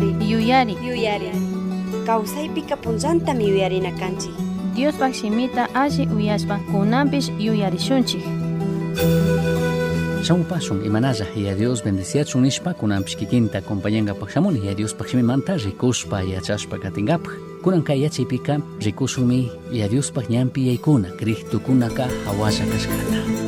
yuyari. Yuyari. Yuyari. Kawsaypika punllantami yuyarinakanchik Diospaq shimita alli uyashpa kunanpish yuyarishunchik Shamupasun imanalla y a Dios bendiciachun nishpa kunanpish kikinta acompañangapak shamuni y a Dios pakshimimanta rikushpa yachashpa katingapaj kunan kay yachaypika rikushunmi y a Dios pak ñampi yaykuna krihtukunaka hawasha kashkata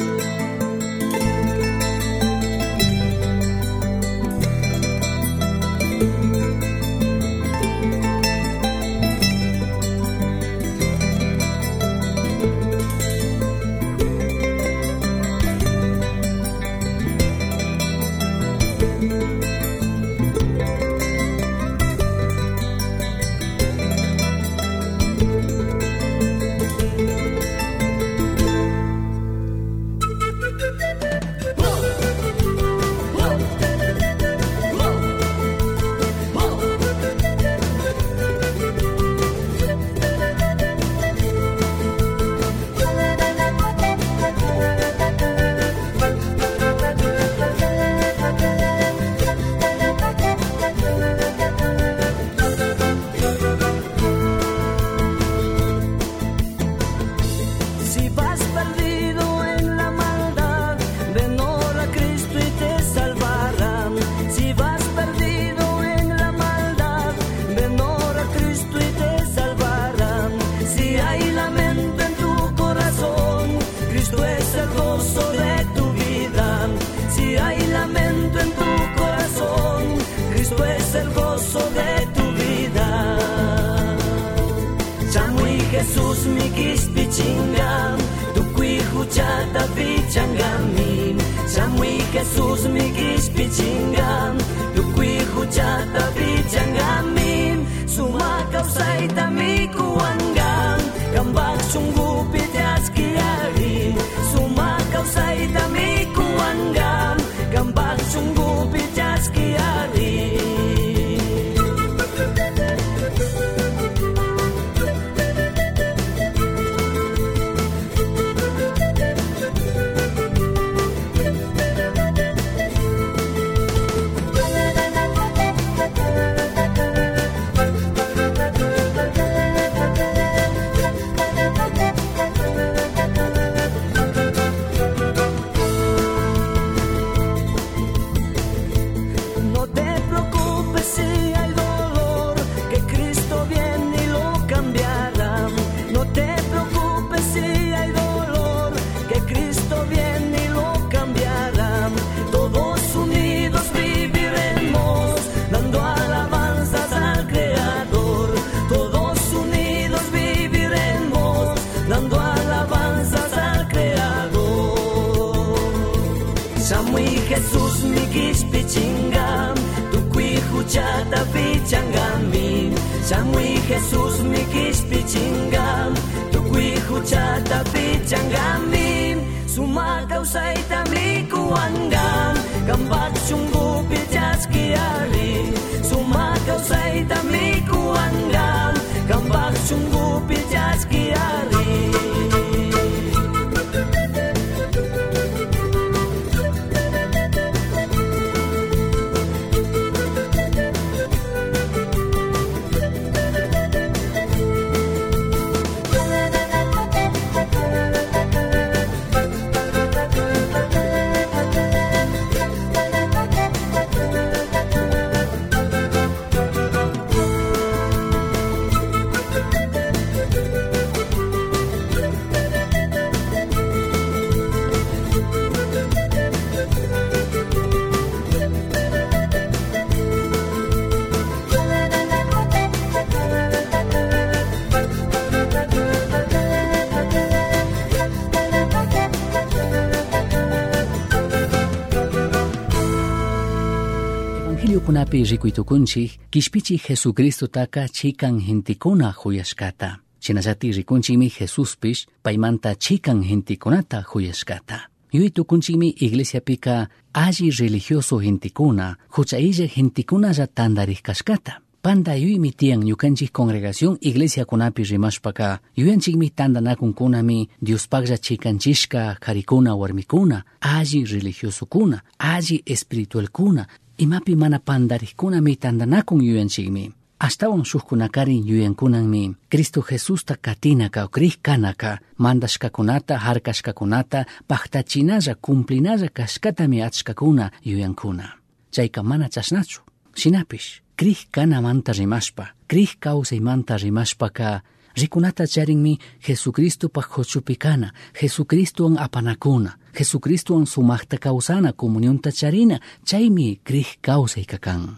ikaw sa itami ko hanggang Kambag sunggupit at kiyarin Sumakaw sa Kuchata pichangami, Samui Jesús mikis pichingam, Tukui kuchata pichangami, Suma kuangam. mikuangam, Kambat rikuitukunchik kishpichik Jesucristo taka chikan hintikuna huyashkata. Chinallati rikunchikmi Jesuspish paimanta chikan hintikunata huyashkata. Yuytukunchikmi iglesiapika alli religioso hintikuna, hucha'illa hintikunalla tandarij kashkata. Panda yuymi tiyan ñukanchik congregación iglesia kunapi rimashpaka yuyanchikmi tandanakunkunami Diospaklla chikanchishka karikuna warmikuna, alli religiosokuna, alli espiritualkuna, imapi mana pandarikkunami tandanakun yuyanchikmi astawan shukkunakarin yuyankunanmi Cristo Jesusta katinaka o krihkanaka mandashkakunata harkashkakunata paktachinalla cumplinalla kashkatami achkakuna yuyankuna chayka mana chashnachu shinapish krih kanamanta rimashpa krih kawsaymanta rimashpaka rikunata charinmi Jesucristopa huchupikana Jesucristowan apanakuna Jesucristowan sumakta kawsana comunionta charina chaymi krih kawsayka kan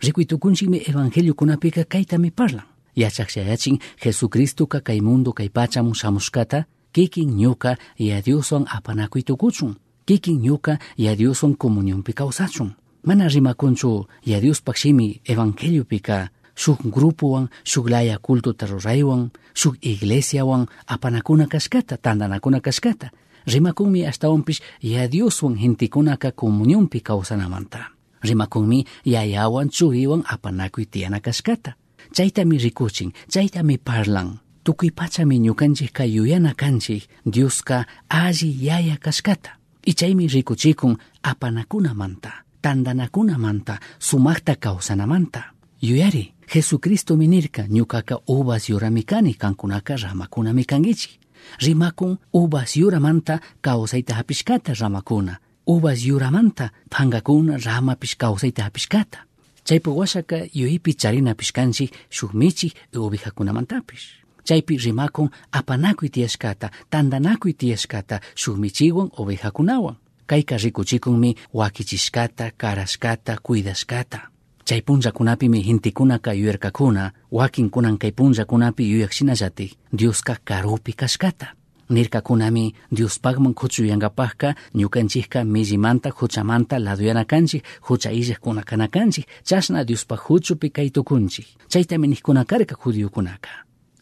rikuytukunchikmi evangelio kunapika kaytami parlan yachaqshayachin Jesucristoka kay mundo kay pachamun shamushkata kikin ñuka ya Dioswan apanakuytukuchun kikin ñuka ya Dioswan comunionpi kawsachun mana rimakunchu ya Diospak shimi evangeliopika shuk grupowan shuk laya cultuta ruraywan shuk iglesiawan apanakuna kashkata tandanakuna kashkata rimakunmi ashtawanpish ya Dioswan gentikunaka comunionpi kawsanamanta. Rimakunmi yayawan churiwan apanakuy tiyana kashkata chaytami rikuchin chaytami parlan tukuy pachami ñukanchik ka yuyana kanchik Dioska alli yaya kashkata y chaymi rikuchikun apanakunamanta tandanakunamanta sumakta kawsanamanta. Yuyari Jesucristo minirka ñukaka uvas yuramikani kankunaka ramakunami kangichik rimakun uvas yuramanta kawsayta hapishkata ramakuna. Uvas yuramanta pankakuna ramapish kawsayta hapishkata. Chaypi washaka yuyipi charina pishkanchik shuk michik ovejakunamantapish chaypi rimakun apanakuy tiyashkata tandanakuy tiyashkata shuk michiwan ovejakunawan kayka rikuchikunmi wakichishkata karashkata cuidashkata chay punllakunapimi hintikunaka yuyarkakuna wakinkunan kay punllakunapi yuyakshinallati Dioska karupi kashkata. Nirkakunami Diospagman kuchuyankapajka ñukanchikka millimanta huchamanta laduyana kanchik hucha illajkuna kana kanchik chashna Diospa huchupi kay tukunchik. Chaytami nijkunakarka judiokunaka.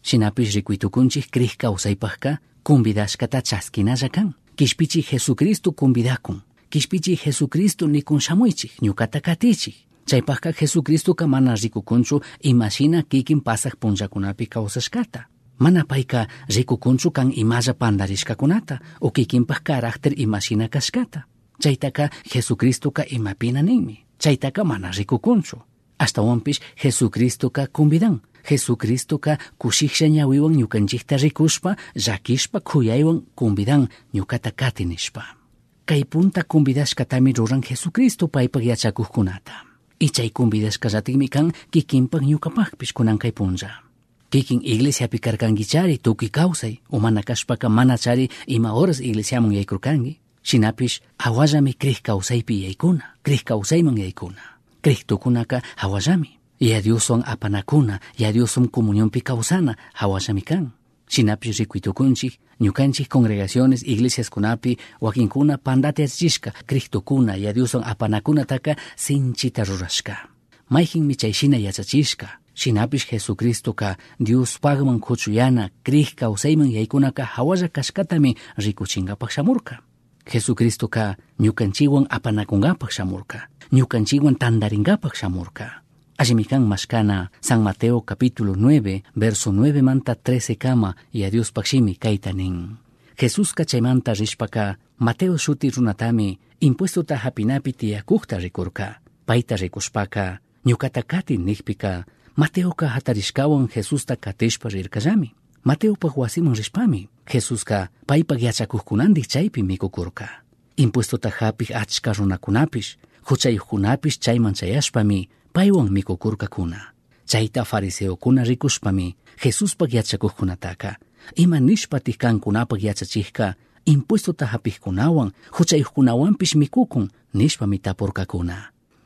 Shinapish rikuytukunchik krij kawsaypajka kumbidashkata chaskinalla kan kishpichik Jesucristo kumbidakun kishpichik Jesucristo nikun shamuychik ñukata katichik chaypajka Jesucristoka mana rikukunchu imashina kikin pasaq punllakunapi kawsashkata mana payka rikukunchu kan imalla pandarishkakunata o kikinpaj carácter imashina kashkata chaytaka Jesucristoka imapina ninmi chaytaka mana rikukunchu ashtawanpish Jesucristoka kumbidan Jesucristoka kushiksha ñawiwan ñukanchikta rikushpa llakishpa khuyaywan kumbidan ñukata kati nishpa kay punta kumbidashkatami ruran Jesucristo paypaq yachakuqkunata Ichaykumbidaskas kasatimi kan kikinpak ñukapakpis kunan kay punlla. Kikin iglesia pikarkangichari tuki kawsay, umana kashpaka mana chari ima horas iglesiamun yaykurkangi. Shinapish hawallami krih kawsaypi yaykuna, krih kawsayman yaykuna. Krih tukunaka hawallami. Yadiuson apanakuna, yadiuson comunionpi kawsana hawallami kan. Shinapish rikuytukunchik ñukanchik congregaciones iglesias kunapi wakinkuna pandate achishka krij tukuna ya Dioswan apanakunataka sinchita rurashka. Mayjinmi chayshina yachachishka shinapish Jesucristoka Dios pagman kuchuyana krij kawsayman yaykunaka hawalla kashkatami rikuchinkapaq shamurka Jesucristoka ñukanchiwan apanakunkapaq shamurka ñukanchiwan tandarinkapaq shamurka allimi kan mashkana San Mateo capítulo 9 verso 9 manta 13 kama y a Dios pakshimi kayta nin Jesús chaymanta rishpaka Mateo shuti runatami impuestota hapinapi tiyakukta rikurka payta rikushpaka ñukata katin nikpika Mateoka hatarishkawan Jesusta katishpa rirkallami Mateopak wasiman rishpami Jesuska paypak yachakuqkunandik chaypi mikukurka impuestota hapik achka runakunapish huchayuqkunapish chayman chayashpami paywan mikukurkakuna chayta fariseokuna rikushpami Jesuspak yachakuqkunataka ima nishpatij kankunapak yachachijka impuestota hapijkunawan huchayuqkunawanpish mikukun nishpami tapurkakuna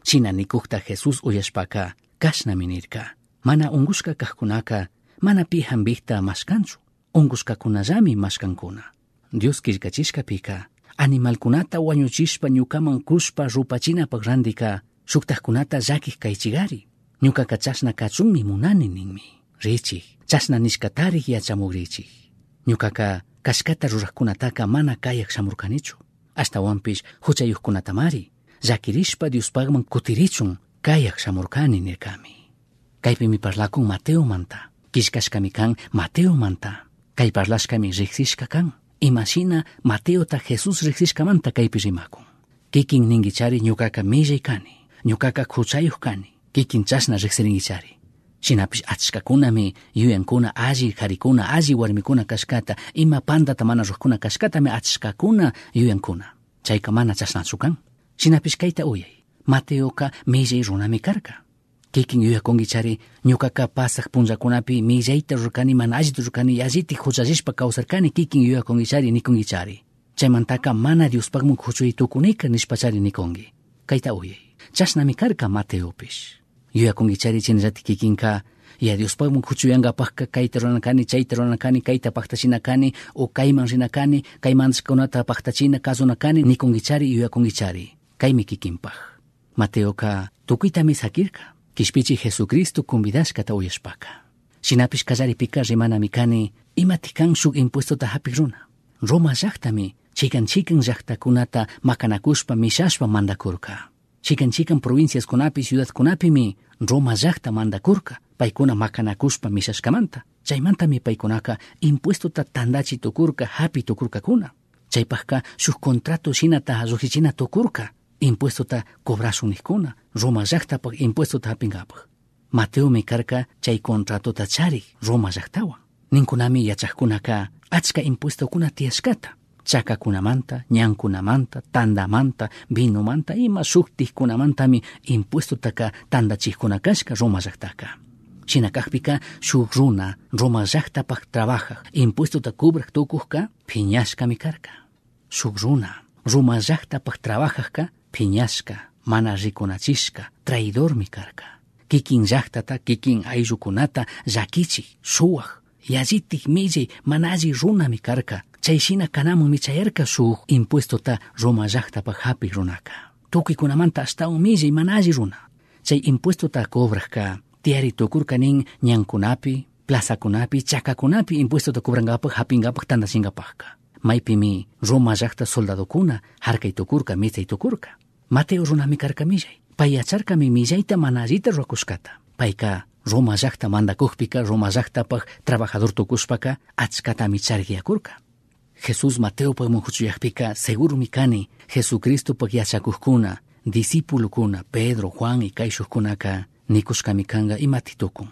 shina nikukta Jesus uyashpaka kashnami nirka mana ungushka kajkunaka mana pi hambikta mashkanchu. Ungushkakunallami mashkankuna Dios kirkachishkapika animalkunata wañuchishpa ñukaman kushpa rupachinapak randika shuktajkunata llakik kaychigari ñukaka chashna kachunmi munani ninmi. Richik. Chashna nishkatarij yachamugrichik ñukaka kashkata rurajkunataka mana kayak shamurkanichu. Ashtawanpish huchayuqkunatamari llakirishpa Diospagman kutirichun kayak shamurkani nirkami. Kaypimi parlakun Mateo manta. Kishkashkami kan Mateo manta. Kay parlashkami riksishka kan. Imashina Mateota Jesus riksishkamanta kaypi rimakun. Kikin ningichari ñukaka millay kani ñuqaqa khuchayuq kani kikin chashna riqsirinkichari shinapish achkakunami yuyankuna alli qarikuna alli warmikuna kashkata ima pandata mana ruqkuna kashkatami achkakuna yuyankuna chayka mana chashnachu kan shinapish kayta uyay mateoka millay runami karka kikin yuyakunkichari ñuqaqa pasaq punllakunapi millayta rurkani mana allita rurkani allitik huchallishpa kawsarkani kikin yuyakunkichari nikunkichari chaymantaka mana diospakmun huchuy tukunika nishpachari nikunki kayta uyay chashnami karka mateopish yuyakunkichari chinallatik kikinka ya diospakmun huchuyankapakka kayta runakani chayta runakani kayta paktachinakani o kayman rinakani kaymantakunata paktachina kasunakani nikunkichari yuyakunkichari kaymi kikinpaj mateoka tukuytami sakirka kishpichi jesucristo convidashkata uyashpaka shinapish kallaripika rimanami kani imati kan shuk impuestota hapik runa roma llaktami chikan chikan llaktakunata makanakushpa mishashpa mandakurka chikan chikan provinciaskunapi ciudadkunapimi roma llakta mandakurka paykuna makanakushpa mishashkamanta chaymantami paykunaka impuestota tandachi tukurka hapi tukurkakuna chaypajka shuk contrato shinata rujichina tukurka impuestota cobrashun nikkuna roma llaktapak impuestota hapinkapak mateomi karka chay contratota charik roma llaktawan ninkunami yachakkunaka achka impuestokuna tiyashkata chakakunamanta ñankunamanta tandamanta vinomanta ima shuktijkunamantami impuestotaka tandachijkuna kashka roma llaktaka shinakajpika shuk runa roma llaktapak trabajaj impuestota kubraj tukujka phiñashkami karka shuk runa roma llaktapak trabajajka phiñashka mana rikunachishka traidormi karka kikin llaktata kikin ayllukunata llakichik shuwaj yazitik millay mana alli runami karka chayshina kanamunmi chayarka shuk impuestota roma llaktapaj hapik runaka tukuykunamanta ashtawan millay mana alli runa chay impuestota cobrajka tiyari tukurka nin ñankunapi plazakunapi chakakunapi impuestota cobrankapaj hapinkapak tandachinkapajka maypimi roma llakta soldadokuna harkay tukurka michay tukurka mateo runami karka millay pay yacharkami millayta mana allita rurakushkata payka roma llakta mandakujpika roma llaktapaj trabajador tukushpaka achkatami charkiyakurka jesus mateopaj huchuyakpika segurumi kani jesucristopaj yachakujkuna discipulukuna pedro juan y kayshukkunaka nikushkami kanga imati tukun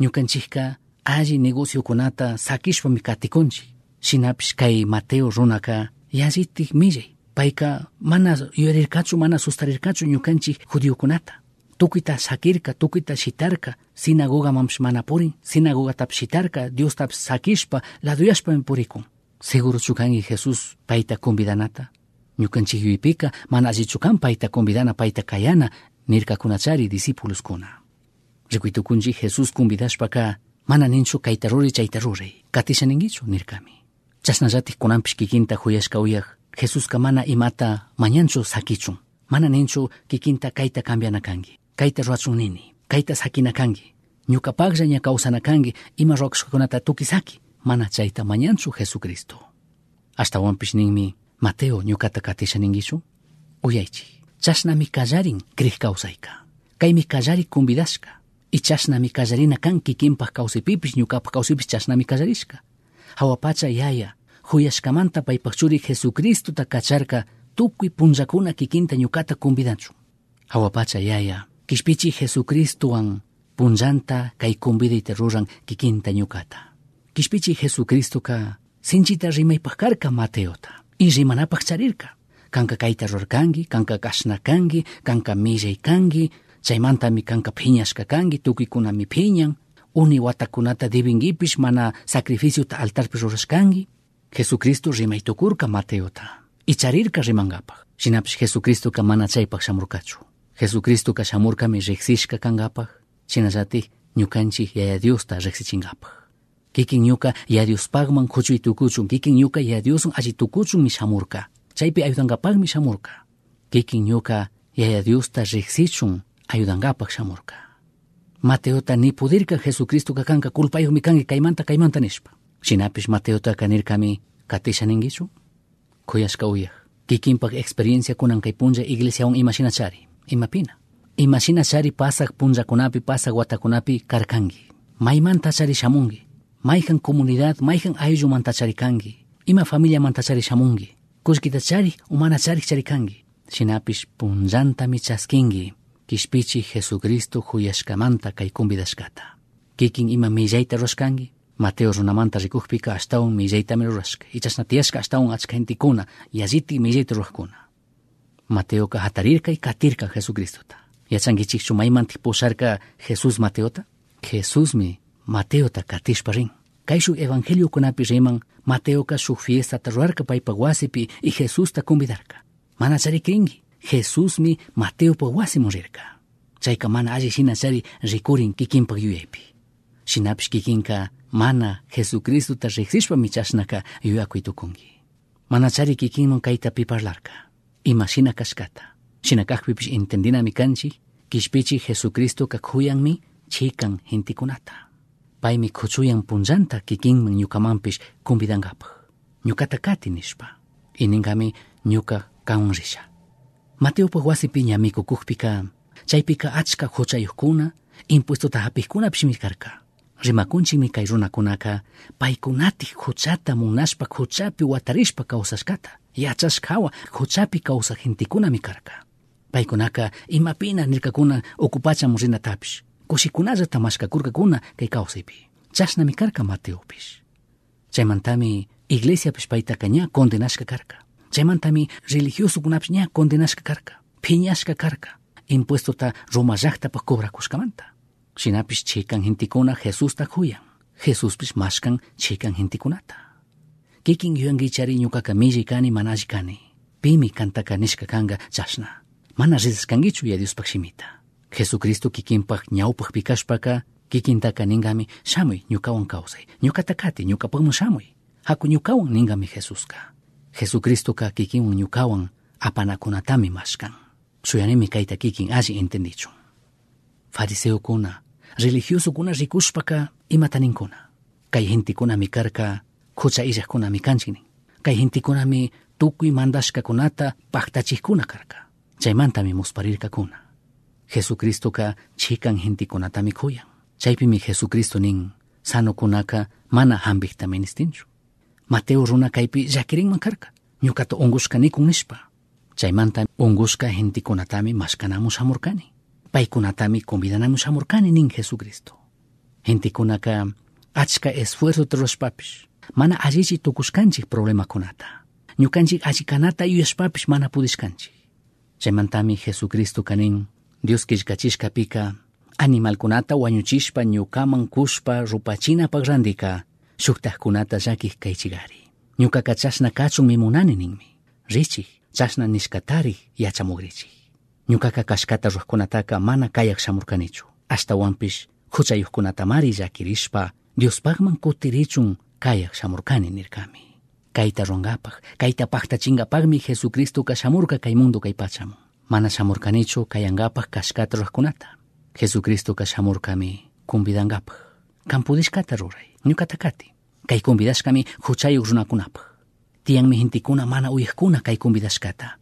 ñukanchikka alli negociokunata sakishpami katikunchik shinapish kay mateo runaka yazitik millay payka mana yuyarirkachu mana sustarirkachu ñukanchik judiokunata tukuyta sakirka tukuyta shitarka sinagogamamsh mana purin sinagogatap shitarka diostap sakishpa laduyashpami purikun Seguro пака, мана Jesús paita convidanata. Ñukan chihuipica, кати се paita нирками. paita kayana, nirka kunachari discípulos kuna. Rikuitukunji Jesús convidashpaka, mana ninchu kaitaruri chaitaruri, katishaningichu мана Chasnallatik ки кинта huyashka uyaj, Jesuska mana imata mañanchu sakichun, mana ninchu kikinta kaita cambianakangi, kaita ruachunini, kaita sakinakangi, ñukapaklla ña kawsanakangi ima roqshkunata tukisaki. Mana chayta mañanchu jesucristo. Ashtawanpish ninmi mateo ñukata katishaninkichu uyaychik chashnami kallarin kriq kawsayka kaymi kallarik convidashka y chashnami kallarina kan kikinpaq kawsaypipish ñukapaq kawsaypish chashnami kallarishka hawapacha yaya huyashkamanta paypaq churi jesucristota kacharka tukuy punllakuna kikinta ñukata convidanchu hawapacha yaya kishpichi jesucristowan punllanta kay convidayta ruran kikinta ñukata kishpichi jesucristoka sinchita rimaypaq karka mateota. Y rimanapaq charirka kanka kayta rurkanki kanka kashna kanki kanka millay kanki chaymantami kanka phiñashka kanki tukuykunami phiñan. Uni watakunata debinkipish mana sacrificiota altarpi rurashkanki jesucristo rimaytukurka mateota. Y charirka rimankapaq shinapish jesucristoka mana chaypaq shamurkachu. Jesucristoka shamurkami riqsishka kankapaq shinallatik ñukanchik yaya diosta riqsichinkapaq kikin ñuka yadiuspakman khuchuy tukuchun kikin ñuka yadiusun allitukuchun mishamurka chaypi ayudankapakmi shamurka. Kikin ñuka yayadiusta riksichun ayudankapak shamurka. Mateota nipudirka Jesucristo kakanka kulpayuqmi kanki kaimanta kaymanta nishpa. Shinapish Mateota kanirkami katishaninkichu khuyashka uyaj kikinpak experienciakunan kay punlla iglesiawan imashinachari imapina. Imashinachari pasaq punllakunapi pasak watakunapi Maimanta chari shamungi. Mayjan comunidad mayjan ayllumantachari kanki ima familiamantachari shamunki kullkitachari umanachari chari kanki shinapish punllantami chaskinki kishpichi Jesucristo kay convidashkata. Kikin ima millayta rurashkangi, Mateo runamanta rikukpika ashtawan millaytami rurashka. Ichasna tiyashka ashtawan achka gentikuna, yalliti millayta rurajkuna. Mateoka hatarirka y katirka Jesucristota. Yachankichikchu maymantik pusharka Jesus Mateota? Jesusmi Mateota katishpa rin. Kay shuk evangelio kunapi riman Mateoka shuk fiestata rurarka paypa y Jesusta convidarka. Mana charikringi. Jesusmi Mateopa wasimun rirka. Chayka mana alli shina chari rikurin kikinpak yuyaypi. Shinapish kikinka mana Jesucristuta riksishpa michashnaka yuyakuy tukungi. Mana chari kikinman kayta piparlarka. Ima shina kashkata. Shina kakpipish entendinami kanchi, kishpichi Jesucristo kakhuyanmi chikan hintikunata. Paymi kuchuyan punllanta kikinman ñukamanpish kumbidankapaj. Ñukata kati nishpa. Ininkami ñuka kawan risha. Mateopa wasipi ñamikukukpika, chaypika achka huchayukkuna, impuestota hapikkunapish karka. Rimakunchikmi kay runakunaka paykunatik huchata munashpa huchapi watarishpa kawsashkata, yachashkawa huchapi kawsaq gentikuna karka. Paykunaka imapina nirkakuna okupachamun rinatapish, κοσικουνάζα τα μάσκα κούρκα κούνα και κάω θύπη. Τσάς να μη κάρκα μάτι όπις. Τσάι μαντάμι η γλέσια πις πάει τα κανιά κόντε να σκα κάρκα. Τσάι μαντάμι ζελιχιούς του κουνάψνια κόντε να σκα κάρκα. Πινιά σκα κάρκα. Υπουέστο τα ρωμαζάχτα πα κόβρα κουσκαμάντα. Συνά πις τσίκαν τα χούιαν. Χεσούς πις μάσκαν τσίκαν χεντικούνατα. Κίκιν γιουαν γιτσαρι νιου κακαμίζει κάνει μανάζει κάνει. Τα κανίσκα jesucristo kikinpaq ñawpaq pikashpaqa kikintaqa ningami shamuy ñukawan kawsay ñukata kati ñukapanman shamuy haku ñukawan ningami jesusqa jesucristoqa kikinwan ñukawan apanakunatami mashkan shuyanimi kayta kikin alli entendichun fariseokuna religiosokuna rikushpaqa imata ninkuna kay gentikunami karqa qucha illaqkunami kanchik nin kay gentikunami tukuy mandashkakunata paqtachijkuna karqa chaymantami musparirqakuna musparirkakuna. Jesucristoka chikan gentikunatami kuyan. Chaypimi Jesucristo nin sanokunaka mana hambiktami nistinchu. Mateo runa kaypi llakirinman karka. Ñukata ungushkanikun nishpa. Chaymanta ungushka gentikunatami mashkanamun shamurkani. Paykunatami convidanamun shamurkani nin Jesucristo. Gentikunaka achka esfuerzo rurashpapish mana allichi tukushkanchik problemakunata. Ñukanchik allikanata yuyashpapish mana pudishkanchik. Chaymantami Jesucristo kanin Dios que chisca pica, animal kunata huanyuchispa kishkachishka pika, animalkunata wañuchishpa ñukaman kushpa rupachinapaq randiqa shuktaqkunata llakijkaychigari. Ñuqaqa kachun mi munani ninmi. richi, chasna niskatari nishkatarij yachamugrichik. Ñuqaqa kashkata ruwajkunataqa mana kayak samurkanichu, hasta huampis, kayaq kunata mari yakirispa, Dios pagman kutirichun kayak samurkani nirkami. Kaita Kayta ruangapaq, kayta paqtachingapaqmi Jesucristo kashamurka kaimundo mundo. mana shamurkanichu kayankapaj kashkata rurakkunata jesucristoqa shamurkami convidankapaj kampudishkata ruray ñuqata kati. Kay convidashkami huchayuq runakunapaj tiyanmi jintikuna mana uyejkuna kay convidashkata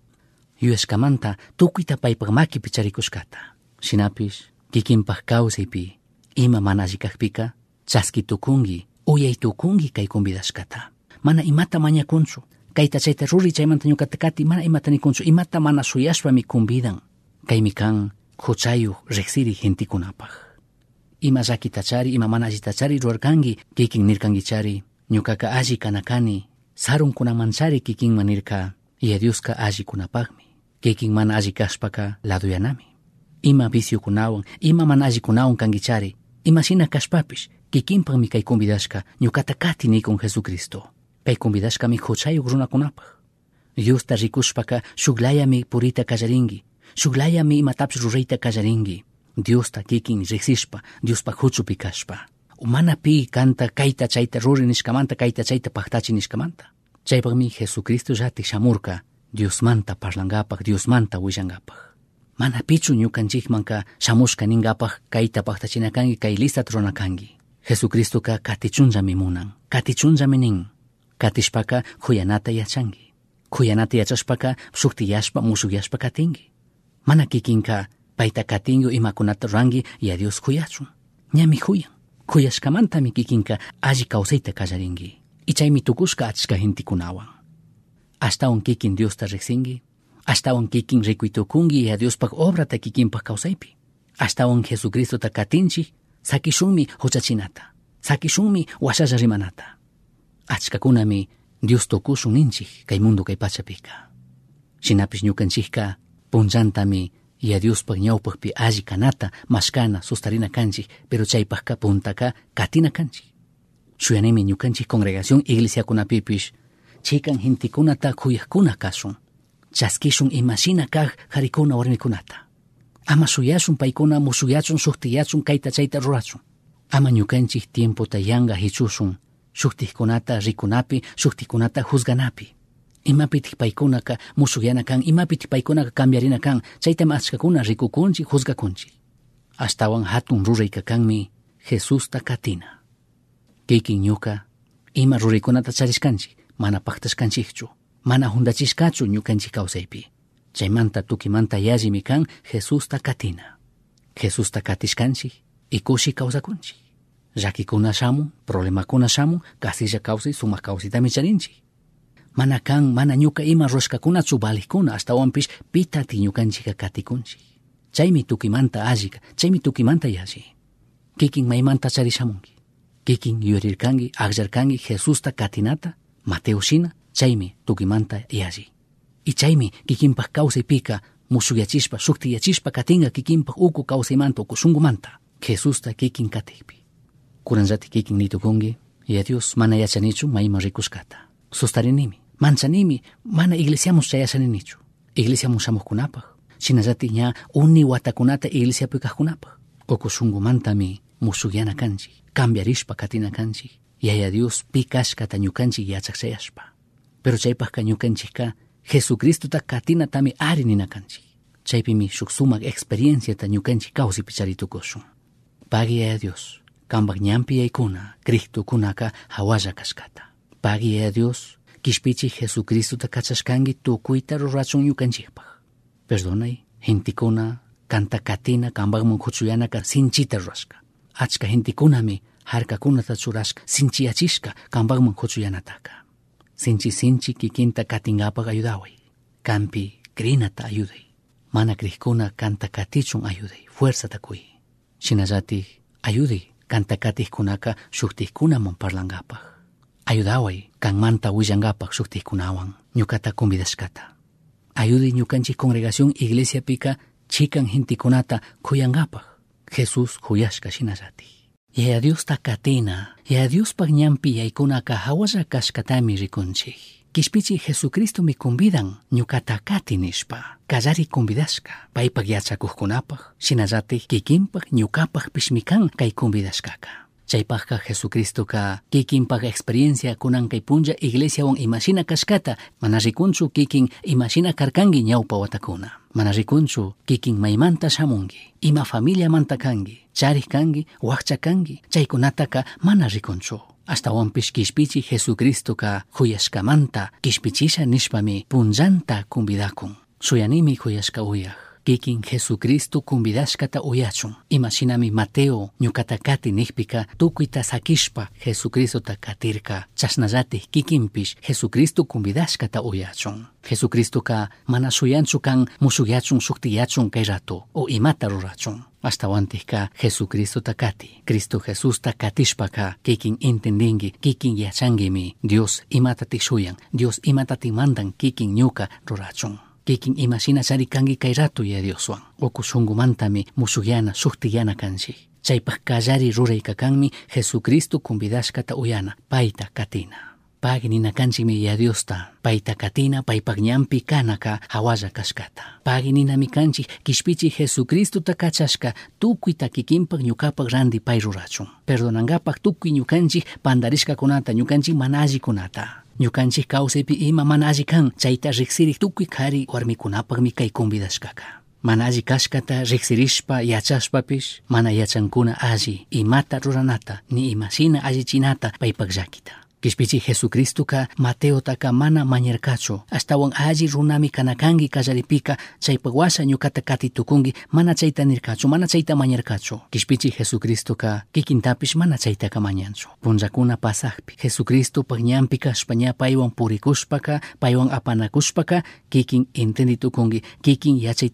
yuyaskhamanta tukuyta paypaq maki picharikushkata shinapish kikinpaj kawsaypi ima mana alli kajpika chaskitukunki uyaytukunki kay convidashkata mana imata mañakunchu. Kayta chayta ruri chaymanta ñukata kati mana imata nikunchu, imata mana suyashpami kumbidan. Kaymi kan huchayuk riksiri gentikunapaj. Ima llakitachari, ima mana allitachari ruarkangi, kikin nirkangichari, ñukaka alli kanakani, sarunkunamanchari kikinman nirka, iya Dioska alli kunapagmi. Kikin mana alli kashpaka laduyanami. Ima viciokunawan, ima mana alli kunawan kangichari, ima shina kashpapish, kikinpagmi kay kumbidashka, ñukata kati nikun Jesucristo. Kay kumbidashkami huchayuk runakunapaj. Diosta rikushpaka shuklayami purita kallaringi, shuklayami imatapis rurayta kallaringi. Diosta kikin riksishpa, Diospa huchupi kashpa. Mana pi kanta kayta chayta ruri nishkamanta, kayta chayta paktachi nishkamanta. Chaypagmi Jesucristo llatik shamurka, Diosmanta parlangapaj, Diosmanta willangapaj. Mana pichu ñukanchikmanka shamushka ningapaj kayta paktachinakangi kay listat runakangi. Jesucristo ka katichunllami munan, katichunllami nin. Katishpaka kuyanata yachangi. Kuyanata yachashpaka shuktiyashpa mushuyashpa katingi. Mana kikinka payta katingu imakunata rangi y a Dios kuyachun. Ñami kuyan. Kuyashkamantami kikinka alli kawsayta kallaringi. Y chaymi tukushka achka gentikunawan. Ashtawan kikin Diosta riksingi, Astawan kikin rikuitukungi ya Diospak obrata kikinpak kawsaypi. Astawan Jesucristo ta katinchi sakishunmi huchachinata. Sakishunmi washalla rimanata. Achkakunami Dios tokushun ninchik kay mundo kay pachapika. Shinapish ñukanchikka punchantami ya Diospak ñawpakpi alli kanata mashkana sustarina kanchik pero chaypakka puntaka katina kanchik. Shuyanimi ñukanchik congregación iglesiakunapipish chikan hintikunata kuyakuna kasun. Chaskishun imashina kag harikuna warmikunata. Ama suyashun paikuna musuyachun suhtiyachun kaita chayta rurachun. Ama ñukanchik tiempo tayanga hichusun shuktikunata rikunapi shuktikunata juzganapi. Imapitik paikunaka musuyana kan imapitik paikunaka cambiarina kan chaytam achkakuna rikukunchi juzgakunchi. Astawan hatun rurayka kanmi Jesusta katina. Kikin ñuka ima ruraykunata charishkanchi mana paktashkanchikchu mana hundachishkachu ñukanchik kawsaypi. Chaymanta tukimanta yallimi kan Jesusta katina. Jesusta katishkanchik ikushi kawsakunchik. Llakikuna shamun, problemakuna shamun, kasilla kawsay sumak kawsaytami charinchik. Mana kan, mana ñuka ima rushkakunachu balikuna ashtawanpish pitati ñukanchika katikunchik. Chaymi tukimanta allika, chaymi tukimanta yalli. Kikin maymanta charishamunki. Kikin yurirkangi, agllarkangi Jesusta katinata, Mateo shina, chaymi tukimanta yalli. Y chaymi kikinpak kawsaypika musuyachishpa, shuktiyachishpa katinga kikinpak uku kawsaymanta uku shungumanta. Jesusta kikin katikpi. Kuranllati kikin nitukungi, ya Dios mana yachanichu mayma rikushkata. Sustarinimi, manchanimi, mana iglesiamus chayashaninichu. Iglesiamus shamukunapaj. Shinallati ña uni watakunata iglesiapi kajkunapaj. Uku shungumantami musuyana kanchi, cambiarishpa katina kanchi. Yaya Dios pi kashkata ñukanchik yachakchayashpa. Pero chaypajka ñukanchikka Jesucristota katinatami ari nina kanchik. Chaypimi shuk sumak experienciata ñukanchik kawsipi charitukushun. Pagi a Dios, kambak ñampi yaykuna, Cristokunaka hawalla kashkata. Pagi a Dios, kishpichi Jesucristota kachashkangi tukuyta rurachun ñukanchikpaj. Perdonay, hintikuna, kanta katina kambakmun kuchuyanaka sinchita rurashka. Achka hintikunami harkakunata churashka sinchiyachishka kambakmun kuchuyanataka. Sinchi sinchi kikinta katingapag ayudaway. Kampi krinata ayuday. Mana krihkuna kanta katichun ayuday. Fuerza takuy. Shinallati ayuday kanta katihkunaka shuktihkunaman parlangapaj. Ayudaway kanmanta willangapaj shuktihkunawan ñukata convidashkata. Ayuday ñukanchik congregación iglesia pika chikan hintikunata kuyangapaj. Jesús kuyashka shinallati. Ya Dios ta katina, ya Dios pa ñampi yaykunaka hawalla kashkatami. Κισπίτσι Χεσουκρίστο με κομπίδαν νιουκατά κάτι νησπα. Καζάρι κομπιδάσκα. Πάει παγιά τσακουχκουνάπαχ. Συναζάτη και κίμπαχ νιουκάπαχ πισμικάν καϊ κομπιδασκάκα. Τσαϊ πάχα Χεσουκρίστο κα. Και κίμπαχ εξπριένσια κουνάν καϊ πούντζα ηγλέσια ον ημασίνα κασκάτα. Μαναζικούντσου κίκιν ημασίνα καρκάγγι νιάου παουατακούνα. Μαναζικούντσου κίκιν μαϊμάντα σαμούγγι. Ημα φαμίλια μαντακάγγι. hasta Ashtawanpish kishpichi Jesucristoka huyashkamanta kishpichisha nishpami punllanta convidakun. Suyanimi huyashka uyaj. Πήκην Χεσουκρίστου κουμπιδάσκατα ουιάτσουν. Ιμασίναμι Ματέο, νιουκατά κάτι νύχπικα, τούκουι τα σακίσπα, Χεσουκρίστου τα κατήρκα. Τσασναζάτι, κίκιμπι, Χεσουκρίστου κουμπιδάσκατα ουιάτσουν. Χεσουκρίστου κα, μανα σουιάντσου καν, μουσουγιάτσουν σουχτιάτσουν καιράτο, ο ημάταρο ράτσουν. Hasta wantika Jesucristo takati. kikin imashina sarikangi kay rato yadioswan oku shunkumantami mushuyana shuktiyana kanchik chaypaj kallari ruraykakanmi jesucristo convidashkata uyana payta katina. Pag ninakanchikmi yadiosta payta katina paypak ñampi kanaka hawalla kashkata. Pag ninami kanchik kishpichik jesucristota kachashka tukuy takikinpak ñukapak randi pay rurachun. Perdonankapaj tukuy ñukanchik pandarishkakunata ñukanchik mana allikunata ñukanchik kawsaypi ima mana alli kan chayta riksirik tukuy kari warmikunapakmi kay convidaskaka mana alli kashkata riksirishpa yachashpapish mana yachankuna alli imata ruranata ni imashina allichinata paypak llakita Kishpichi Jesucristo ka Mateo taka mana mañerkachu. Astawan alli runami kanakangi kallaripika chaypawasha ñukata kati tukungi mana chayta nirkachu, mana chayta mañerkachu. Kishpichi Jesucristo ka kikintapish mana chaytaka mañanchu. Punjakuna pasakpi. Jesucristo pagñampi kashpa ña paywan purikushpaka, paywan apanakushpaka, kikin entendi kikin yachay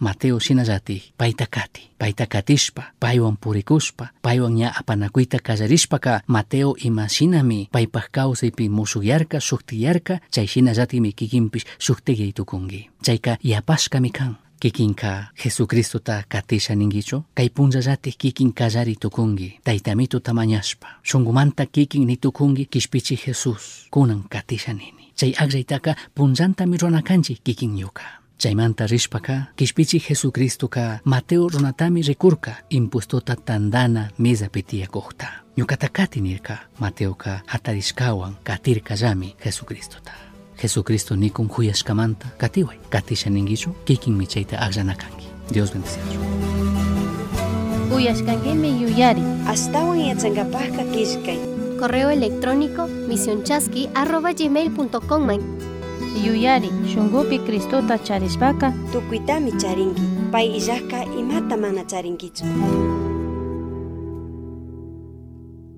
Матео шинажати, пайтакати, пайтакатишпа, пайван пурикушпа, пайван Ја апанакуита казаришпака, така Матео има шинами, пайпахкаусипи мусуярка, суктиярка, чай шинажати ми кикимпиш суктегейтукунги. Чайка япашка ми кан. kikinka Jesucristuta katisha ningicho, kay punllallati kikin kallari tukungi, taytamituta mañashpa. Shungumanta kikin ni tukungi kishpichi Jesus, kunan katisha nini. Chay aqllaytaka punllantami runakanchik kikin Јука. Chaymanta rishpaka kishpichi Jesucristoka Mateo runatami rikurka impuestota tandana mesa petiyakuqta. Ñukata kati nirka Mateoka hatarishkawan katirkallami Jesucristota. Jesucristo nikun huyashkamanta katiway katisha ningichu kikinmi chayta aqllanakanki. Dios bendiciarchu. Uyashkankimi yuyari. Astawan yachankapajka kishkay. Correo electrónico misionchasqui.gmail.com Yuyari, shungupi Kristota charishpaka Tukuitami charinki. Pay illajka imata mana charinkichu.